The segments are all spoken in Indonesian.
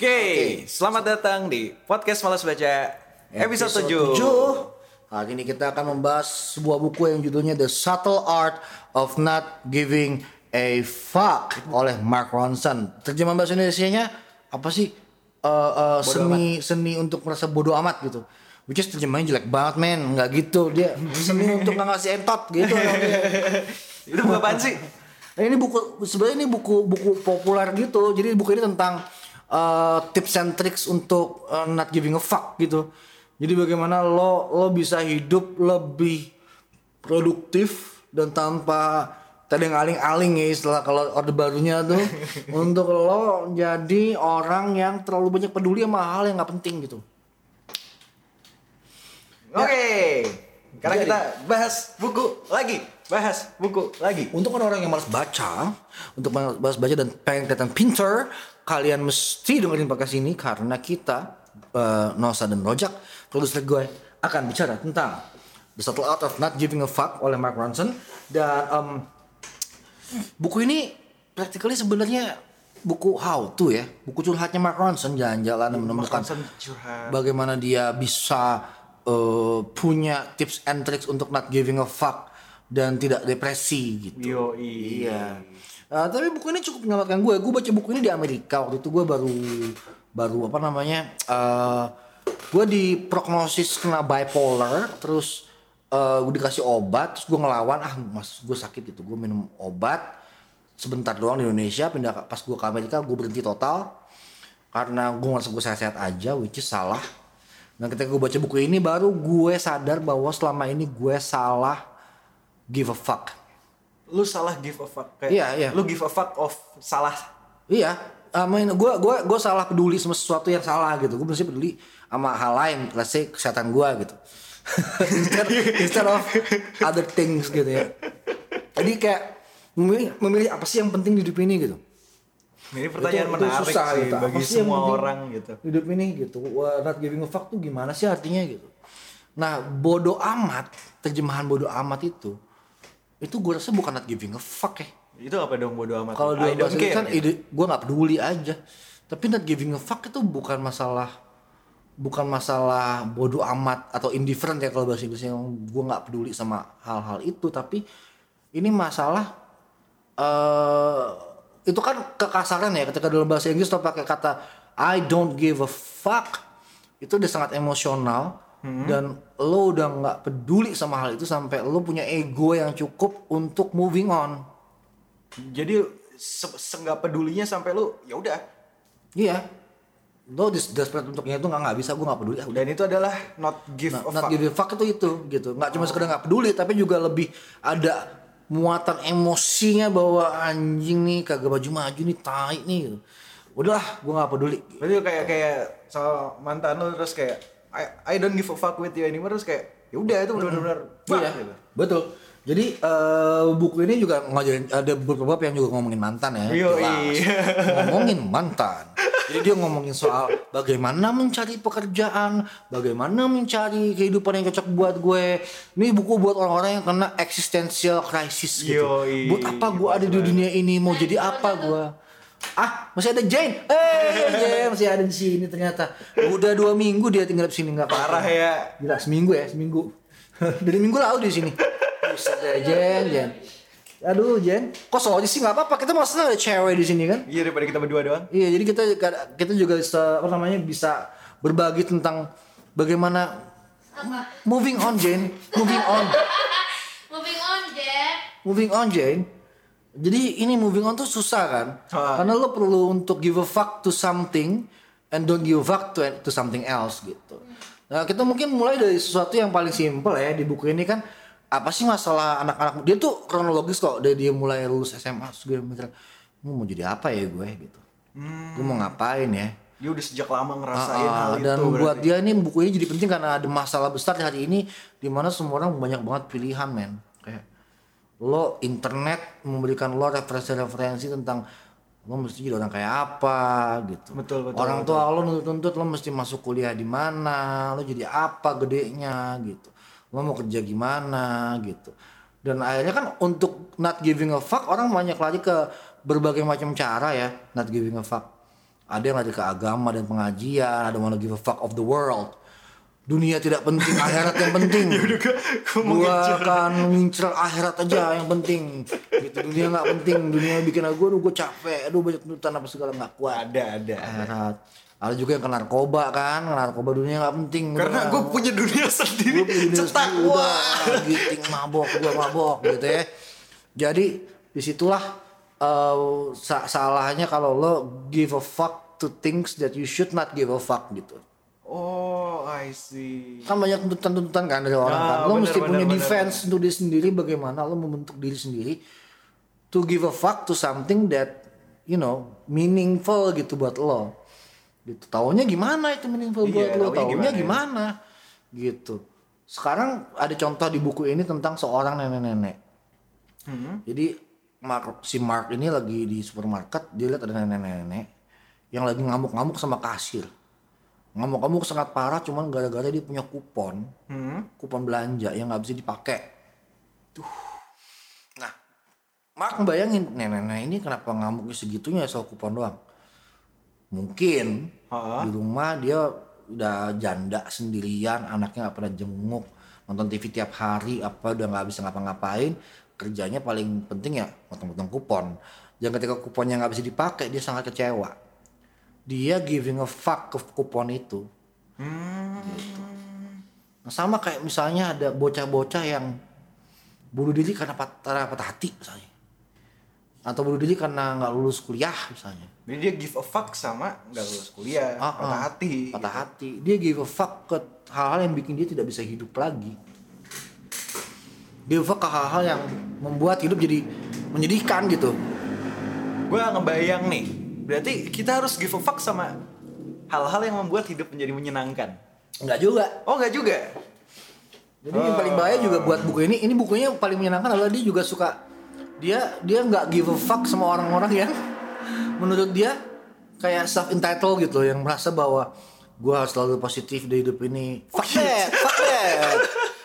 Oke, selamat datang di podcast Malas Baca episode, 7. 7. Hari ini kita akan membahas sebuah buku yang judulnya The Subtle Art of Not Giving a Fuck oleh Mark Ronson. Terjemahan bahasa Indonesia-nya apa sih? Eh, eh, seni seni untuk merasa bodoh amat gitu. Which is terjemahannya jelek banget men, nggak gitu dia seni untuk nggak ngasih entot gitu. Itu buku apaan sih? Nah, ini buku sebenarnya ini buku buku populer gitu. Jadi buku ini tentang uh, tips and tricks untuk uh, not giving a fuck gitu. Jadi bagaimana lo lo bisa hidup lebih produktif dan tanpa tadi aling-aling ya istilah kalau orde barunya tuh untuk lo jadi orang yang terlalu banyak peduli sama hal yang nggak penting gitu. Oke. Sekarang Jadi- kita bahas buku lagi. Bahas buku lagi. Untuk orang-orang yang malas baca, untuk malas baca dan pengen kelihatan pinter, kalian mesti dengerin podcast ini karena kita eh, Nosa dan Rojak, produser gue akan bicara tentang The Subtle Art of Not Giving a Fuck oleh Mark Ronson dan em, buku ini practically sebenarnya buku how to ya, buku curhatnya Mark Ronson jalan-jalan dan menemukan bagaimana dia bisa eh, punya tips and tricks untuk not giving a fuck dan tidak depresi gitu. Yoi. Iya. Uh, tapi buku ini cukup menyelamatkan gue. Gue baca buku ini di Amerika waktu itu gue baru baru apa namanya? Uh, gue diprognosis kena bipolar, terus uh, gue dikasih obat, terus gue ngelawan ah mas gue sakit gitu, gue minum obat sebentar doang di Indonesia, pindah pas gue ke Amerika gue berhenti total karena gue ngerasa gue sehat-sehat aja, which is salah. Nah ketika gue baca buku ini baru gue sadar bahwa selama ini gue salah give a fuck. Lu salah give a fuck. Kayak Iya, iya. Lu give a fuck of salah. Iya, I mean, gue gua gua salah peduli sama sesuatu yang salah gitu. Gue mesti peduli sama hal lain, let's say kesehatan gue gitu. instead, instead of other things gitu ya. Jadi kayak memilih, memilih apa sih yang penting di hidup ini gitu. Ini pertanyaan Itu- itu menarik susah sih gitu. Bagi sih semua orang gitu. Hidup ini gitu. Wah, not giving a fuck tuh gimana sih artinya gitu. Nah, bodoh amat, terjemahan bodoh amat itu itu gue rasa bukan not giving a fuck ya. Itu apa dong bodo amat? Kalau dua bahasa care, kan ide gue nggak peduli aja. Tapi not giving a fuck itu bukan masalah bukan masalah bodoh amat atau indifferent ya kalau bahasa Inggrisnya gue nggak peduli sama hal-hal itu tapi ini masalah eh itu kan kekasaran ya ketika dalam bahasa Inggris tuh pakai kata I don't give a fuck itu udah sangat emosional dan lo udah nggak peduli sama hal itu sampai lo punya ego yang cukup untuk moving on Jadi se seenggak pedulinya sampai lu ya udah. Iya. Lo des desperate untuknya itu nggak nggak bisa gue nggak peduli. Udah. Dan itu adalah not give Nah, a not fuck. give a fuck itu itu gitu. Nggak cuma sekedar nggak peduli tapi juga lebih ada muatan emosinya bahwa anjing nih kagak baju maju nih tai nih gitu. Udahlah, gue nggak peduli. Berarti kayak kayak sama mantan lu terus kayak I, I don't give a fuck with you anymore terus kayak ya udah itu benar-benar bak, Iya, gitu. betul. Jadi eh, buku ini juga ngajarin ada beberapa bab yang juga ngomongin mantan ya. Yoi. Jelas. ngomongin mantan. Jadi dia ngomongin soal bagaimana mencari pekerjaan, bagaimana mencari kehidupan yang cocok buat gue. Ini buku buat orang-orang yang kena existential crisis gitu. Yoi. Buat apa gue ada di dunia ini? Mau jadi apa gue? Ah, masih ada Jane. Eh, Jane masih ada di sini ternyata. Udah dua minggu dia tinggal di sini nggak. Parah ya. Gila seminggu ya seminggu. Dari minggu lalu di sini. Buset deh Jen, Jen. Aduh Jen, kok soalnya sih nggak apa-apa. Kita maksudnya ada cewek di sini kan? Iya daripada kita berdua doang. Iya, jadi kita kita juga bisa apa namanya bisa berbagi tentang bagaimana moving on Jen, moving on, Moving on, Jack. moving on Jen. Jadi ini moving on tuh susah kan? Ah. Karena lo perlu untuk give a fuck to something and don't give a fuck to to something else gitu. Nah kita mungkin mulai dari sesuatu yang paling simple ya di buku ini kan apa sih masalah anak-anak dia tuh kronologis kok dari dia mulai lulus SMA gue mikir "Gue mau jadi apa ya gue gitu. Gue mau ngapain ya? Dia udah sejak lama ngerasain Ah, hal dan itu. buat berarti. dia ini buku ini jadi penting karena ada masalah besar di hari ini di mana semua orang banyak banget pilihan men lo internet memberikan lo referensi-referensi tentang lo mesti jadi orang kayak apa gitu. Betul, betul, orang tua lo nuntut-nuntut lo mesti masuk kuliah di mana lo jadi apa gedenya gitu. Lo mau kerja gimana gitu. Dan akhirnya kan untuk not giving a fuck orang banyak lari ke berbagai macam cara ya not giving a fuck. Ada yang lari ke agama dan pengajian ada yang wanna give a fuck of the world dunia tidak penting akhirat yang penting. Gua akan ngincer akhirat aja yang penting. Gitu dunia nggak penting. Dunia bikin aku aduh gue capek. Aduh banyak tuntutan apa segala nggak kuat. Ada, ada. akhirat. Ada juga yang ke narkoba kan. Narkoba dunia nggak penting. Karena gue punya dunia sendiri. Gua punya dunia Cetak sendiri, wah. udah, giting mabok gua mabok gitu ya. Jadi di situlah uh, sa- salahnya kalau lo give a fuck to things that you should not give a fuck gitu Oh, I see. kan banyak tuntutan-tuntutan kan dari orang Ah, kan. Lo bener, mesti bener, punya bener, defense untuk diri sendiri bagaimana lo membentuk diri sendiri to give a fuck to something that you know meaningful gitu buat lo. Gitu. Taunya gimana itu meaningful Iya, buat lo? taunya taunya gimana gimana, ya? gitu. Sekarang ada contoh di buku ini tentang seorang nenek-nenek. Hmm. jadi Mark, si Mark ini lagi di supermarket dia lihat ada nenek-nenek yang lagi ngamuk-ngamuk sama kasir ngamuk-ngamuk sangat parah cuman gara-gara dia punya kupon. Hmm. kupon belanja yang nggak bisa dipakai. Tuh nah Mark bayangin nenek-nenek ini kenapa ngamuknya segitunya soal kupon doang? Mungkin Ha-ha. di rumah dia udah janda sendirian anaknya nggak pernah jenguk. Nonton TV tiap hari apa udah nggak bisa ngapa-ngapain. Kerjanya paling penting ya potong-potong kupon. Dan ketika kuponnya nggak bisa dipakai dia sangat kecewa dia giving a fuck ke kupon itu Gitu. Nah, sama kayak misalnya ada bocah-bocah yang bunuh diri karena patah, patah hati misalnya atau bunuh diri karena nggak lulus kuliah misalnya Jadi dia give a fuck sama nggak lulus kuliah, Ah, patah ah. hati. patah hati dia give a fuck ke hal-hal yang bikin dia tidak bisa hidup lagi give a fuck ke hal-hal yang membuat hidup jadi menyedihkan gitu Gue ngebayang nih, berarti kita harus give a fuck sama hal-hal yang membuat hidup menjadi menyenangkan. nggak juga Oh nggak juga? Jadi yang paling bahaya juga buat buku ini, ini bukunya yang paling menyenangkan adalah dia juga suka dia dia nggak give a fuck sama orang-orang yang menurut dia kayak self entitled gitu yang merasa bahwa gua harus selalu positif di hidup ini. Fuck that, fuck that.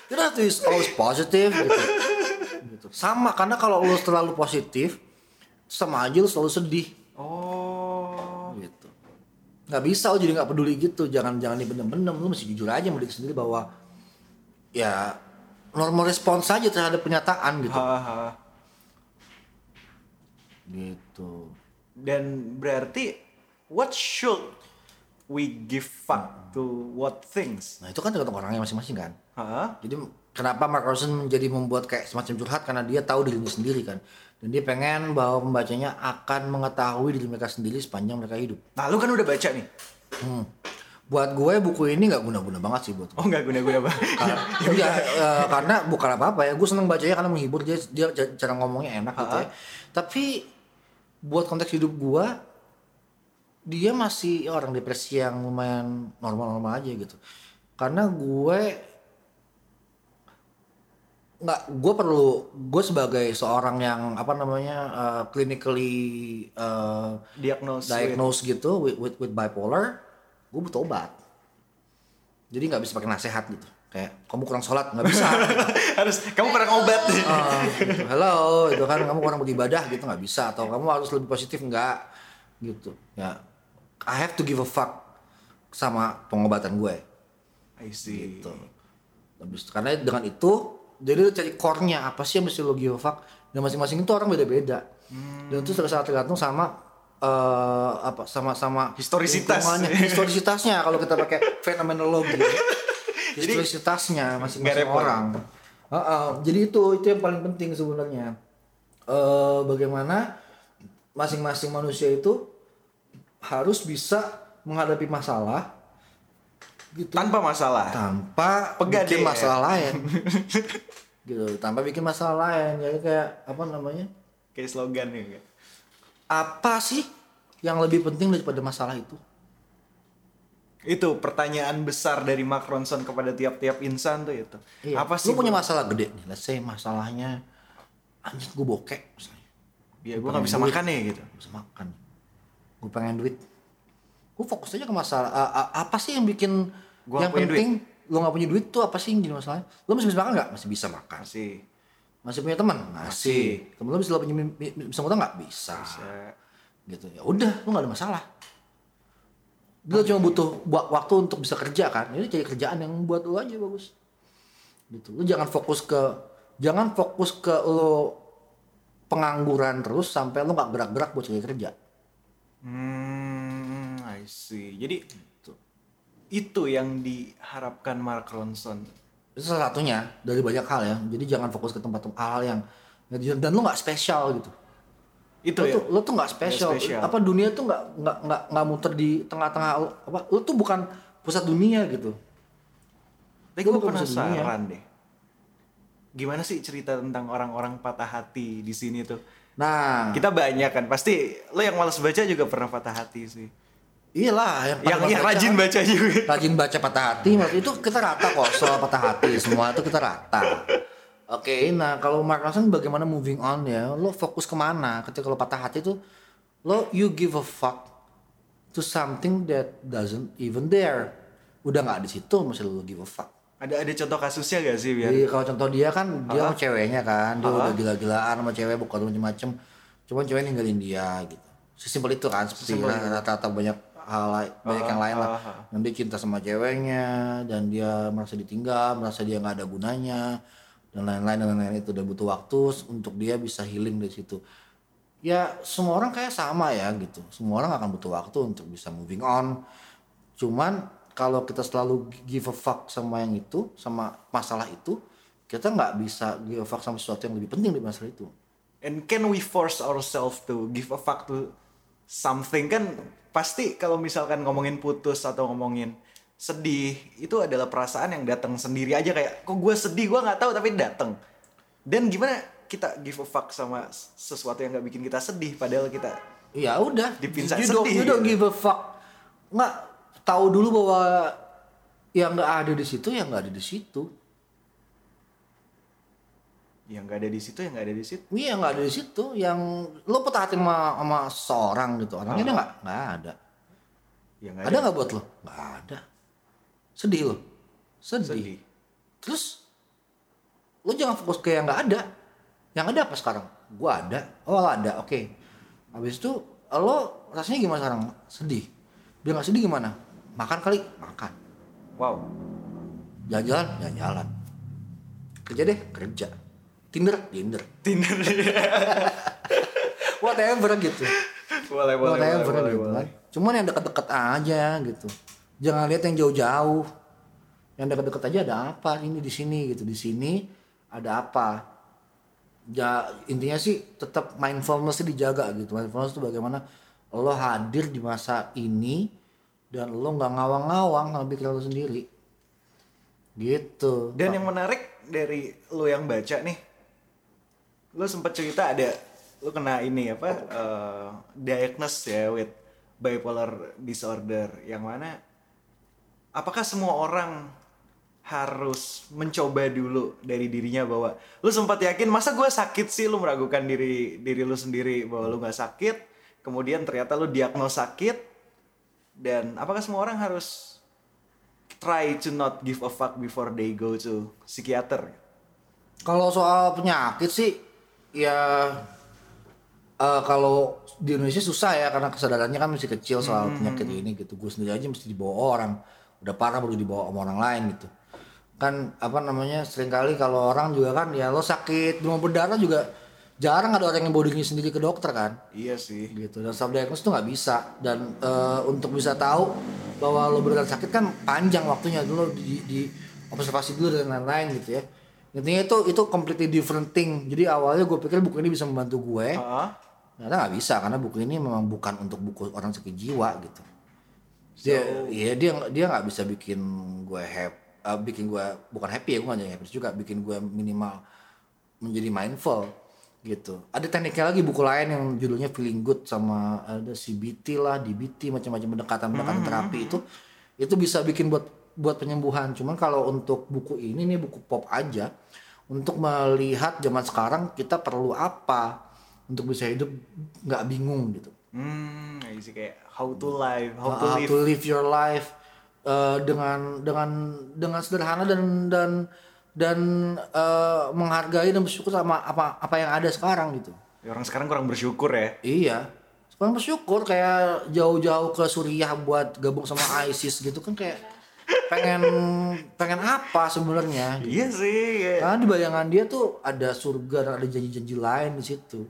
You don't have to be always positive gitu. gitu. Sama karena kalau lu terlalu positif sama aja lu selalu sedih Oh. Nggak bisa lo jadi nggak peduli gitu jangan jangan dipendem-pendem lu mesti jujur aja sama diri sendiri bahwa ya normal respons aja terhadap pernyataan gitu Haha. gitu Dan berarti what should we give fuck to what things? nah itu kan tergantung orangnya masing-masing kan Hah? jadi kenapa Mark Ronson menjadi membuat kayak semacam curhat karena dia tahu dirinya sendiri kan dan dia pengen bahwa pembacanya akan mengetahui diri mereka sendiri sepanjang mereka hidup Nah lu kan udah baca nih. Hmm. buat gue buku ini nggak guna-guna banget sih buat gue Oh nggak guna-guna banget. Iya, eh, karena bukan apa-apa ya. Gue seneng bacanya karena menghibur dia dia ca- cara ngomongnya enak gitu ya. Tapi buat konteks hidup gue dia masih orang depresi yang lumayan normal-normal aja gitu. Karena gue nggak gue perlu gue sebagai seorang yang apa namanya eh, clinically eh, Diagnose. with- diagnose gitu with, with, with bipolar, gue butuh obat. Jadi nggak bisa pakai nasihat gitu. Kayak kamu kurang sholat nggak bisa. Harus kamu pernah ngobat nih. Ah, gitu. Hello, itu kan kamu kurang beribadah gitu nggak bisa. Atau kamu harus lebih positif nggak gitu. Ya, I have to give a fuck sama pengobatan gue. I see. Gitu. Habis karena dengan itu jadi lu cari core-nya apa sih yang mesti lo give a fuck dan masing-masing itu orang beda-beda. Dan itu sangat tergantung sama eh apa sama sama Historisitas. historisitasnya kalau kita pakai fenomenologi. Historisitasnya masing-masing orang. Heeh, jadi itu itu yang paling penting sebenarnya. Eh bagaimana masing-masing manusia itu harus bisa menghadapi masalah gitu Tanpa masalah. tanpa Pegadaian. bikin masalah lain gitu tanpa bikin masalah lain jadi kayak apa namanya Kayak slogan nih. apa sih yang lebih penting daripada masalah itu Itu pertanyaan besar dari Mark Ronson kepada tiap-tiap insan tuh itu. Apa sih? lu punya masalah gede nih let's say masalahnya anjir gue bokek misalnya Ya gue nggak bisa makan nih gitu. Gak bisa makan gue pengen duit gue fokus aja ke masalah a- a- apa sih yang bikin Gua yang penting lu nggak punya duit tuh apa sih yang jadi masalah lu masih bisa makan nggak masih bisa makan Masih. masih punya teman masih temen lu bisa lu punya bisa ngutang nggak bisa Bisa. gitu ya udah lu nggak ada masalah Dia cuma butuh buat waktu untuk bisa kerja kan. Jadi cari kerjaan yang buat lo aja bagus. Gitu. Lu jangan fokus ke jangan fokus ke lo pengangguran terus sampai lo nggak gerak-gerak buat cari kerja. Hmm, I see. Jadi itu yang diharapkan Mark Ronson. Itu salah satunya dari banyak hal ya. Jadi jangan fokus ke tempat hal yang dan lo nggak spesial gitu. Itu lo ya. tuh lo tuh nggak spesial. Nggak spesial. Apa dunia tuh nggak nggak nggak nggak muter di tengah-tengah apa lo tuh bukan pusat dunia gitu. Tapi Lu gue penasaran deh. Gimana sih cerita tentang orang-orang patah hati di sini tuh? Nah, Kita banyak kan, pasti lo yang malas baca juga pernah patah hati sih. Iyalah yang Yang yang baca rajin kan. baca juga. rajin baca patah hati maksud itu kita rata kok soal patah hati semua itu kita rata. Oke nah kalau Mark Ronson bagaimana moving on ya? Lo fokus ke mana ketika lo patah hati tuh lo you give a fuck to something that doesn't even there udah nggak di situ masih lo give a fuck. Ada ada contoh kasusnya gak sih biar? jadi kalau contoh dia kan dia Ah. sama ceweknya kan dia udah gila-gilaan sama cewek bukan macem-macem. Cuman cewek ninggalin dia gitu. Sesimpel itu kan seperti lah, rata-rata banyak hal lain banyak yang lain lah. Ah, ah. yang dia cinta sama ceweknya dan dia merasa ditinggal merasa dia nggak ada gunanya dan lain-lain dan lain-lain. Itu dan butuh waktu untuk dia bisa healing dari situ. Ya semua orang kayak sama ya gitu. Semua orang akan butuh waktu untuk bisa moving on. Cuman kalau kita selalu give a fuck sama yang itu sama masalah itu kita nggak bisa give a fuck sama sesuatu yang lebih penting dari masalah itu. And can we force ourselves to give a fuck to something kan pasti kalau misalkan ngomongin putus atau ngomongin sedih itu adalah perasaan yang datang sendiri aja. Kayak kok gue sedih gue nggak tahu tapi datang. Dan gimana kita give a fuck sama sesuatu yang nggak bikin kita sedih padahal kita ya udah Di pinsa you don't, sedih. you don't give a fuck. Nggak tahu dulu bahwa yang nggak ada di situ yang nggak ada di situ yang nggak ada di situ yang nggak ada di situ. Iya nggak ada di situ yang lo patah hati sama sama seorang gitu. Orangnya dia nggak? Nggak ada. Yang nggak ada nggak buat lo? Nggak ada. Sedih lo? Sedih. sedih. Terus lo jangan fokus ke yang nggak ada. Yang ada apa sekarang? Gua ada. Oh ada. Oke. Habis itu lo rasanya gimana sekarang? Sedih. Biar nggak sedih gimana? Makan kali? Makan. Wow. Jalan-jalan? Jalan-jalan. Kerja deh. Kerja tinder? Tinder. Tinder. Whatever gitu. Boleh boleh boleh, whatever boleh, gitu boleh. kan. Cuman yang deket-deket aja gitu. Jangan lihat yang jauh-jauh. Yang deket-deket aja ada apa? Ini di sini gitu. Di sini ada apa? Ya intinya sih tetap mindfulness dijaga gitu. Mindfulness itu bagaimana lo hadir di masa ini dan lo nggak ngawang-ngawang sama pikiran lo sendiri. Gitu. Dan yang menarik dari lu yang baca nih, lu sempat cerita ada lu kena ini apa eh, diagnose ya with bipolar disorder. Yang mana apakah semua orang harus mencoba dulu dari dirinya bahwa lu sempat yakin masa gue sakit sih? Lu meragukan diri diri lu sendiri bahwa lu nggak sakit. Kemudian ternyata lu diagnos sakit. Dan apakah semua orang harus try to not give a fuck before they go to psikiater. Kalau soal penyakit sih ya eh, kalau di Indonesia susah ya karena kesadarannya kan masih kecil soal penyakit ini gitu. Gue sendiri aja mesti dibawa orang. Udah parah baru dibawa sama orang lain gitu. Kan apa namanya sering kali kalau orang juga kan ya lo sakit demam berdarah juga jarang ada orang yang bawa dirinya sendiri ke dokter kan Iya sih. gitu dan self diagnosis itu nggak bisa dan eh, untuk bisa tahu bahwa lo beneran sakit kan panjang waktunya dulu di, di observasi dulu dan lain-lain gitu ya intinya itu itu completely different thing. Jadi awalnya gue pikir buku ini bisa membantu gue. Heeh. ternyata nggak bisa karena buku ini memang bukan untuk buku orang sakit jiwa gitu. Dia iya dia dia nggak bisa bikin gue happy bikin gue bukan happy ya gue nggak jadi happy juga bikin gue minimal menjadi mindful gitu. Ada tekniknya lagi buku lain yang judulnya feeling good sama ada CBT lah DBT macam-macam pendekatan pendekatan terapi itu. Itu bisa bikin buat buat penyembuhan cuman kalau untuk buku ini nih buku pop aja untuk melihat zaman sekarang kita perlu apa untuk bisa hidup nggak bingung gitu Hmm, I see kayak how to live, how to Uh, live. to live your life uh, dengan dengan dengan sederhana dan dan dan uh, menghargai dan bersyukur sama apa apa yang ada sekarang gitu. Ya, orang sekarang kurang bersyukur ya. Iya. Paling bersyukur kayak jauh-jauh ke Suriah buat gabung sama ISIS gitu kan kayak pengen pengen apa sebenarnya gitu. Iya sih. kayak- Karena di bayangan dia tuh ada surga dan ada janji-janji lain di situ.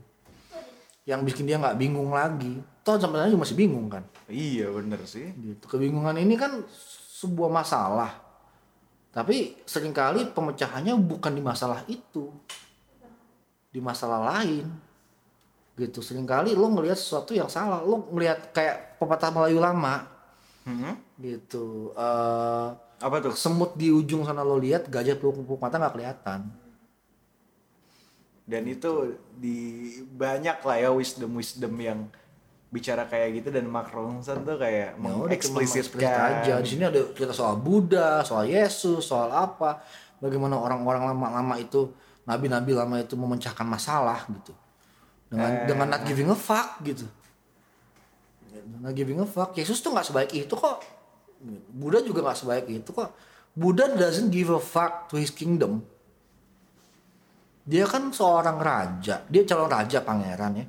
Yang bikin dia nggak bingung lagi. Toh sampai sekarang juga masih bingung kan. Iya bener sih. Gitu. Kebingungan ini kan sebuah masalah. Tapi sering kali pemecahannya bukan di masalah itu. Di masalah lain. Gitu. Seringkali lo ngelihat sesuatu yang salah. Lo ngelihat kayak pepatah Melayu lama. Mhm. Gitu. Eh Apa tuh? semut di ujung sana lo lihat, gajah peluk-peluk mata nggak kelihatan. Dan itu di banyak lah ya wisdom-wisdom yang bicara kayak gitu dan Mark Ronson tuh kayak Ya mengeksplisitkan eksplisit aja. Di sini ada cerita soal Buddha, soal Yesus, soal apa, bagaimana orang-orang lama-lama itu, nabi-nabi lama itu memecahkan masalah gitu. Dengan Eh. dengan not giving a fuck gitu. Not giving a fuck. Yesus tuh nggak sebaik itu kok. Buddha juga nggak sebaik itu kok. Buddha doesn't give a fuck to his kingdom. Dia kan seorang raja, dia calon raja pangeran ya.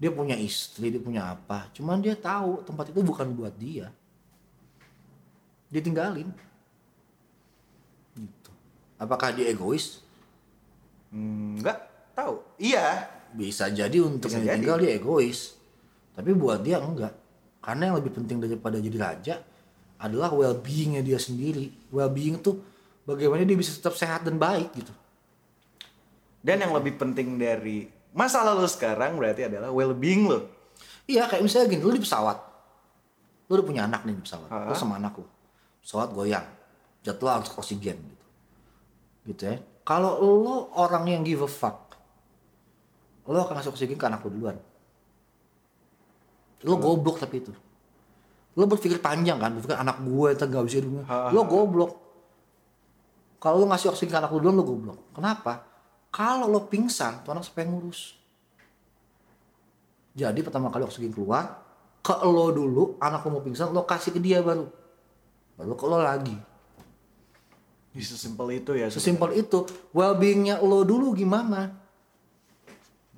Dia punya istri, dia punya apa. Cuman dia tahu tempat itu bukan buat dia. Dia tinggalin. Gitu. Apakah dia egois? enggak tahu. Iya. Bisa jadi untuk Bisa yang jadi. tinggal dia egois. Tapi buat dia enggak. Karena yang lebih penting daripada jadi raja adalah well-beingnya dia sendiri. Well-being tuh bagaimana dia bisa tetap sehat dan baik gitu. Dan yang lebih penting dari masalah lo sekarang berarti adalah well-being lo. Iya kayak misalnya gini, lu di pesawat. Lu udah punya anak nih di pesawat. Ah. sama anak lu. Pesawat goyang. Jatuh harus oksigen gitu. Gitu ya. Kalau lu orang yang give a fuck. Lu akan ngasih oksigen ke anak lu duluan. Lu goblok tapi itu. Lu berpikir panjang kan, berpikir anak gue itu gak bisa hidupnya. Ah. Lu goblok. Kalau lu ngasih oksigen ke anak lu duluan, lu goblok. Kenapa? Kalau lo pingsan, tuh anak siapa yang ngurus? Jadi pertama kali oksigen keluar, ke lo dulu, anak lo mau pingsan, lo kasih ke dia baru. Baru ke lo lagi. Sesimpel itu ya. Sesimpel itu. Well-beingnya lo dulu gimana?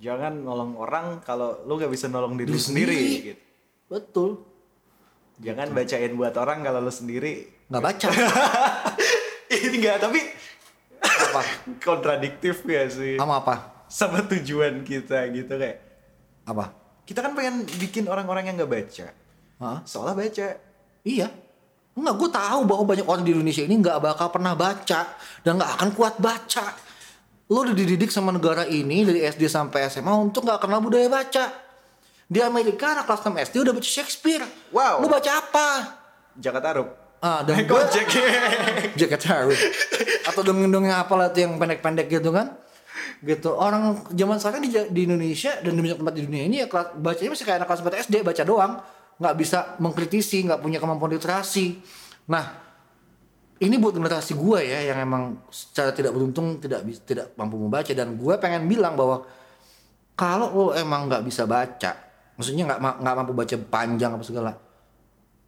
Jangan nolong orang kalau lo gak bisa nolong diri, lo sendiri. sendiri. Gitu. Betul. Jangan bacain buat orang kalau lo sendiri. Nggak baca. Ini enggak, tapi apa? kontradiktif ya sih. Sama apa? Sama tujuan kita gitu kayak. Apa? Kita kan pengen bikin orang-orang yang gak baca. Hah? Seolah baca. Iya. Enggak, gue tahu bahwa banyak orang di Indonesia ini nggak bakal pernah baca dan nggak akan kuat baca. Lo udah dididik sama negara ini dari SD sampai SMA untuk nggak kenal budaya baca. Di Amerika anak kelas 6 SD udah baca Shakespeare. Wow. Lo baca apa? Jakarta Arup. Ah, dan gue jaket Harry atau dongeng-dongeng apa lah tuh yang pendek-pendek gitu kan gitu orang zaman sekarang di, di Indonesia dan di banyak tempat di dunia ini ya kelas, bacanya masih kayak anak kelas 4 SD baca doang nggak bisa mengkritisi nggak punya kemampuan literasi nah ini buat generasi gue ya yang emang secara tidak beruntung tidak tidak mampu membaca. Dan gue pengen bilang bahwa kalau lo emang nggak bisa baca maksudnya nggak nggak mampu baca panjang apa segala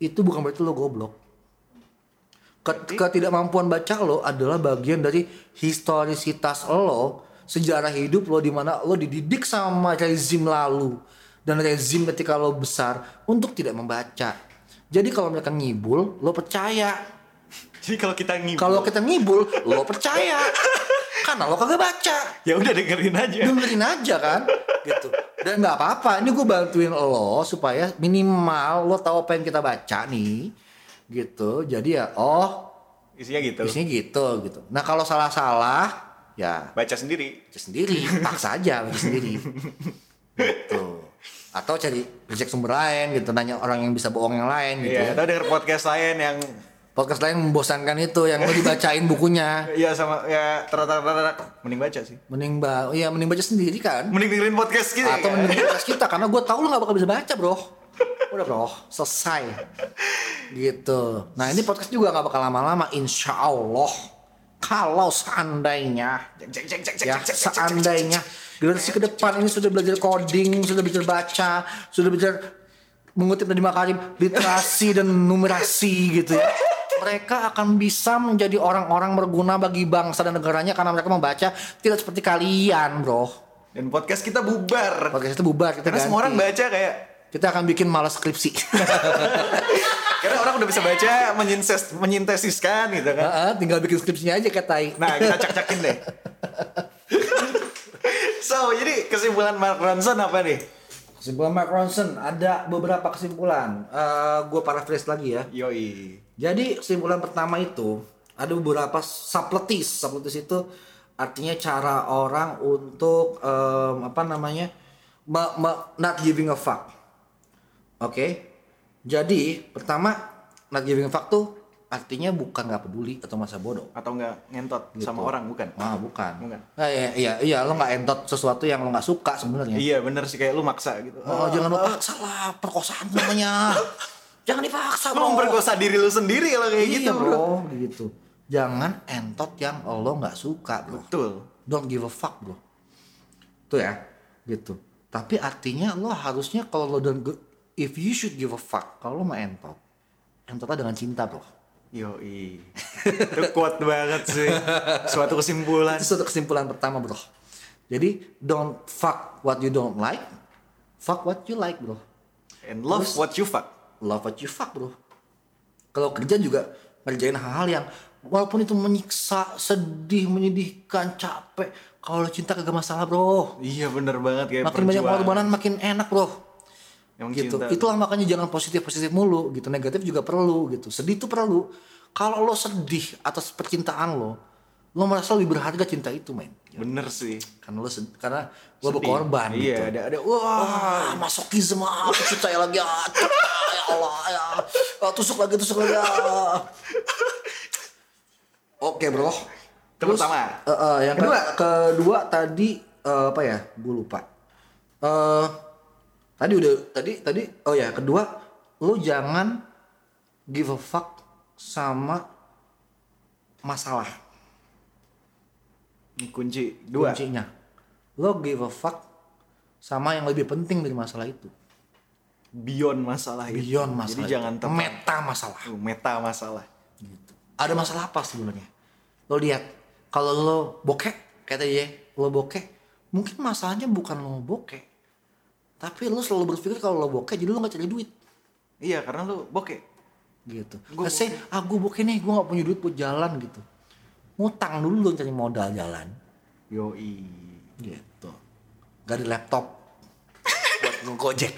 itu bukan berarti lo goblok. Ket- ketidakmampuan baca lo adalah bagian dari historisitas lo sejarah hidup lo di mana lo dididik sama rezim lalu. Dan rezim ketika lo besar untuk tidak membaca. Jadi kalau mereka ngibul lo percaya Jadi kalau kita ngibul. kalau kita ngibul lo percaya. Karena lo kagak baca. Ya udah dengerin aja. dengerin aja kan? Gitu. Dan nggak apa-apa. Ini gue bantuin lo supaya minimal lo tahu apa yang kita baca nih. Gitu. Jadi ya oh Isinya gitu. isinya gitu gitu. Nah kalau salah-salah ya. Baca sendiri. baca sendiri. Paksa aja baca sendiri. Gitu. Atau cari cek sumber lain gitu. Nanya orang yang bisa bohong yang lain gitu Iya, ya. atau denger podcast lain yang podcast lain membosankan itu yang lo dibacain bukunya. Iya sama ya ternyata mending baca sih. mending ba iya mending baca sendiri kan. Mending dengerin podcast gitu atau ya. mending podcast kita karena gue tahu lo nggak bakal bisa baca bro. Udah bro selesai. Gitu. Nah ini podcast juga nggak bakal lama-lama insya Allah kalau seandainya ya seandainya generasi ke depan ini sudah belajar coding sudah belajar baca sudah belajar mengutip dari Makarim literasi dan numerasi gitu ya mereka akan bisa menjadi orang-orang berguna bagi bangsa dan negaranya karena mereka membaca tidak seperti kalian bro Dan podcast kita bubar. podcast itu bubar kita Karena semua ganti. orang baca kayak kita akan bikin malas skripsi. Karena orang udah bisa baca menyintes menyintesiskan gitu kan. Heeh, tinggal bikin skripsinya aja kayak tai. Nah, kita cak-cakin deh. so, jadi kesimpulan Mark Ronson apa nih? Kesimpulan Mark Ronson ada beberapa kesimpulan. Eh gue paraphrase lagi ya. Yoi. Jadi kesimpulan pertama itu ada beberapa subtleties. Subtleties itu artinya cara orang untuk em, apa namanya me- me- not giving a fuck. Oke. Jadi pertama not giving a fuck tuh artinya bukan nggak peduli atau masa bodoh. Atau enggak ngentot sama orang, bukan? Ah bukan. Bukan. Nah, iya, iya, iya lo nggak entot sesuatu yang lo nggak suka sebenarnya. Iya, bener sih kayak lu maksa gitu. Oh, jangan lo paksa lah perkosaan namanya. jangan dipaksa Lu bro. memperkosa diri lu sendiri kalau kayak iya, gitu, bro. gitu. Jangan entot yang lo nggak suka bro. Betul. Don't give a fuck bro. Tuh ya, gitu. Tapi artinya lo harusnya kalau lo don't go- if you should give a fuck kalau lo mau entot, entotnya dengan cinta bro. Yoi. Itu kuat banget sih. Suatu kesimpulan. Itu suatu kesimpulan pertama bro. Jadi don't fuck what you don't like, fuck what you like bro. And love Terus- what you fuck. Love what you fuck bro. Kalau kerja juga ngerjain hal-hal yang walaupun itu menyiksa, sedih, menyedihkan, capek. Kalau cinta kagak masalah bro. Iya bener banget kayak Makin banyak perjuangan. pengorbanan makin enak bro. Emang gitu. cinta. Itulah makanya jangan positif positif mulu gitu. Negatif juga perlu gitu. Sedih itu perlu. Kalau lo sedih atas percintaan lo, lo merasa lebih berharga cinta itu men. Bener sih. Karena lo karena lo Sedih. berkorban Iya, gitu. ada ada wah. Wah, masokisme apa sih saya lagi cek, ya Allah ya. Ah, tusuk lagi tusuk lagi. ah. Oke, Bro. Itu pertama. eh, eh, yang kedua kedua tadi eh, apa ya? Gue lupa. Eh tadi udah tadi tadi oh ya, kedua lu jangan give a fuck sama masalah kunci dua. kuncinya. Lo give a fuck sama yang lebih penting dari masalah itu. Beyond masalah itu. Beyond masalah. Jadi itu. jangan tempat meta masalah. Uh, meta masalah. Gitu. Ada masalah apa sebenarnya? Lo lihat kalau lo bokek kayak tadi ya, lo bokek, mungkin masalahnya bukan lo bokek. Tapi lo selalu berpikir kalau lo bokek jadi lo gak cari duit Iya, karena lu bokeh. gitu. Gua Let's say, ah gue bokeh nih, gue gak punya duit buat jalan gitu. Ngutang dulu dong cari modal jalan. Yoi. Gitu. Gak ada laptop buat ngegojek.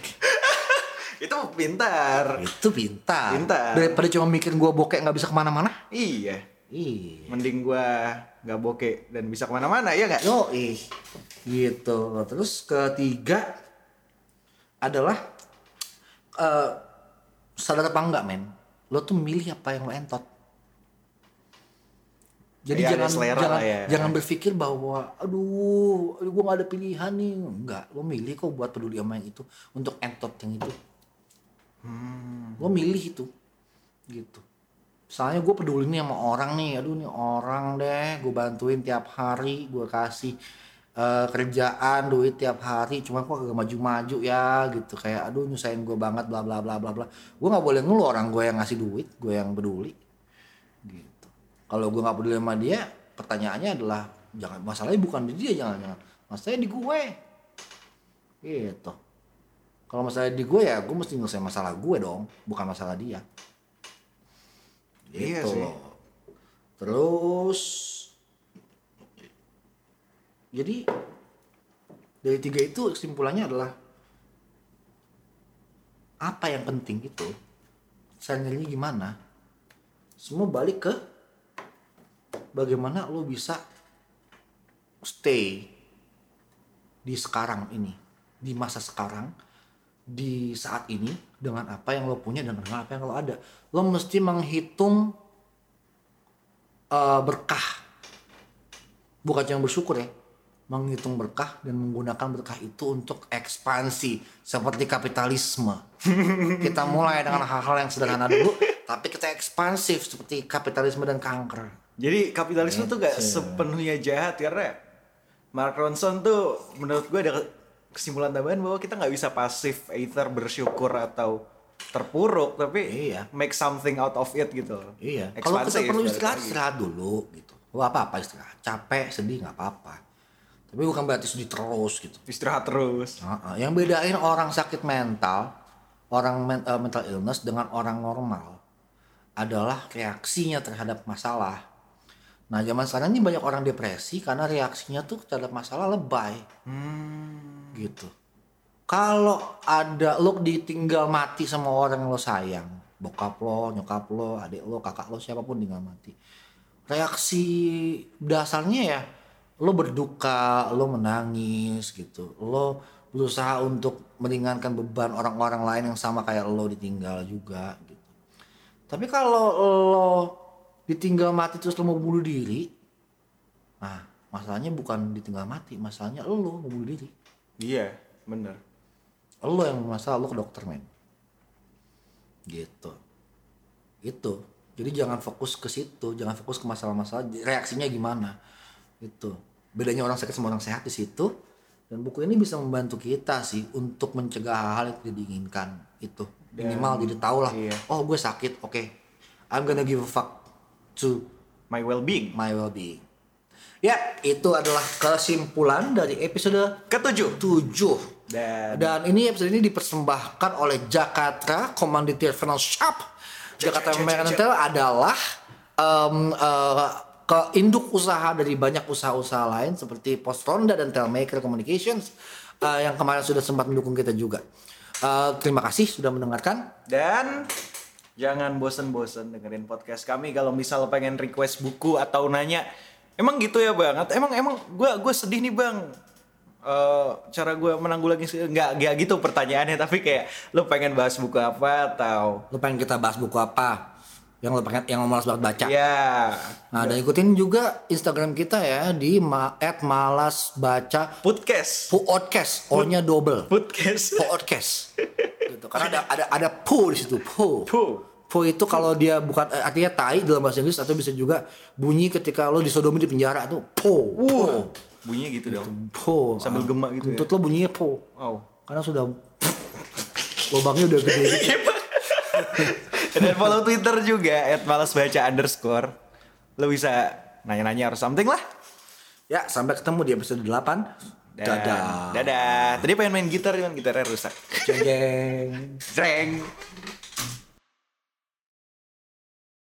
Itu pintar. Itu pintar. Pintar. Daripada cuma mikir gue bokek nggak bisa ke mana-mana. Iya. Iya. Mending gua nggak bokeh dan bisa ke mana-mana ya nggak? Yo ih. Gitu. Terus ketiga adalah eh sadar apa enggak men? Lo tuh milih apa yang lo entot. Jadi Ya, jangan selera jangan ya. jangan berpikir bahwa aduh, aduh gue gak ada pilihan nih. Enggak, lo milih kok buat peduli sama yang itu untuk entot yang itu. Hmm. Lo milih itu. Gitu. Misalnya gue peduli nih sama orang nih, aduh nih orang deh, gue bantuin tiap hari, gue kasih eh, kerjaan, duit tiap hari, cuma kok gak maju-maju ya gitu, kayak aduh nyusahin gue banget, bla bla bla bla bla. Gue nggak boleh ngeluh orang gue yang ngasih duit, gue yang peduli, gitu. Kalau gue nggak peduli sama dia, pertanyaannya adalah jangan masalahnya bukan di dia, jangan jangan, masalahnya di gue, gitu. Kalau masalah di gue ya, gue mesti nyelesain masalah gue dong, bukan masalah dia. Iya Gitu sih. loh. Terus jadi dari tiga itu kesimpulannya adalah apa yang penting itu sebenarnya gimana semua balik ke bagaimana lo bisa stay di sekarang ini di masa sekarang di saat ini dengan apa yang lo punya dan dengan apa yang lo ada. Lo mesti menghitung eh, berkah. Bukan cuma bersyukur ya menghitung berkah dan menggunakan berkah itu untuk ekspansi seperti kapitalisme. Kita mulai dengan hal-hal yang sederhana dulu tapi kita ekspansif seperti kapitalisme dan kanker Jadi kapitalisme tuh gak Gitu. sepenuhnya jahat karena Mark Ronson tuh menurut gue ada kesimpulan tambahan bahwa kita nggak bisa pasif either bersyukur atau terpuruk tapi Iya. make something out of it gitu. Iya. Kalau kita perlu istirahat, istirahat dulu gitu. Lo apa apa istirahat. Capek, sedih nggak apa-apa. Tapi bukan berarti sedih terus gitu. Istirahat terus. Heeh. Yang bedain orang sakit mental orang men- eh, mental illness dengan orang normal adalah reaksinya terhadap masalah. Nah, zaman sekarang ini banyak orang depresi karena reaksinya tuh terhadap masalah lebay. Gitu. Kalau ada lo ditinggal mati sama orang yang lo sayang, bokap lo, nyokap lo, adik lo, kakak lo, siapa pun tinggal mati. Reaksi dasarnya ya lo berduka, lo menangis gitu. Lo berusaha untuk meringankan beban orang-orang lain yang sama kayak lo ditinggal juga gitu. Tapi kalau lo ditinggal mati terus lo mau bunuh diri, nah masalahnya bukan ditinggal mati, masalahnya lo mau bunuh diri. Iya, bener. Lo yang masalah lo ke dokter men. Gitu. Itu. Jadi jangan fokus ke situ, jangan fokus ke masalah-masalah reaksinya gimana. Itu. Bedanya orang sakit sama orang sehat di situ. Dan buku ini bisa membantu kita sih untuk mencegah hal-hal yang tidak diinginkan. Itu. Minimal jadi tau lah. iya. Oh gue sakit, oke. I'm gonna give a fuck to My well-being. my well-being. Ya, itu adalah kesimpulan dari episode Ketujuh. 7. Dan Dan ini episode ini dipersembahkan oleh Jakarta Commodity Finance Shop. Jakarta Mercantile adalah em, eh, ke induk usaha dari banyak usaha-usaha lain seperti Post Ronda dan Telmaker Communications eh, yang kemarin sudah sempat mendukung kita juga. Eh, terima kasih sudah mendengarkan. Dan jangan bosen-bosen dengerin podcast kami kalau misal pengen request buku atau nanya. Emang gitu ya banget. Emang emang gua gue sedih nih bang. Eh, cara gue menanggulangi nggak nggak gitu pertanyaannya tapi kayak lu pengen bahas buku apa atau Lo pengen kita bahas buku apa? Yang lo pengen yang lo malas banget baca. ya Nah, dan ikutin juga Instagram kita ya di ma @malasbaca podcast podcast, O-nya double. podcast podcast gitu. Karena ada ada ada po di situ po. Po. po itu kalau dia bukan eh, artinya tai dalam bahasa Inggris atau bisa juga bunyi ketika lo disodomi di penjara tuh po. Po. Bunyinya gitu dong. Po. Sambil Ah, gemak gitu ya. Kentut lo bunyinya po. Wow. Karena sudah lubangnya udah gede gitu. dan follow twitter juga at malas baca underscore. Lu bisa nanya-nanya or something lah. Ya sampai ketemu di episode 8 Dan- dadah. Dadah. Tadi pengen main gitar cuman gitarnya rusak. Jeng. Jeng.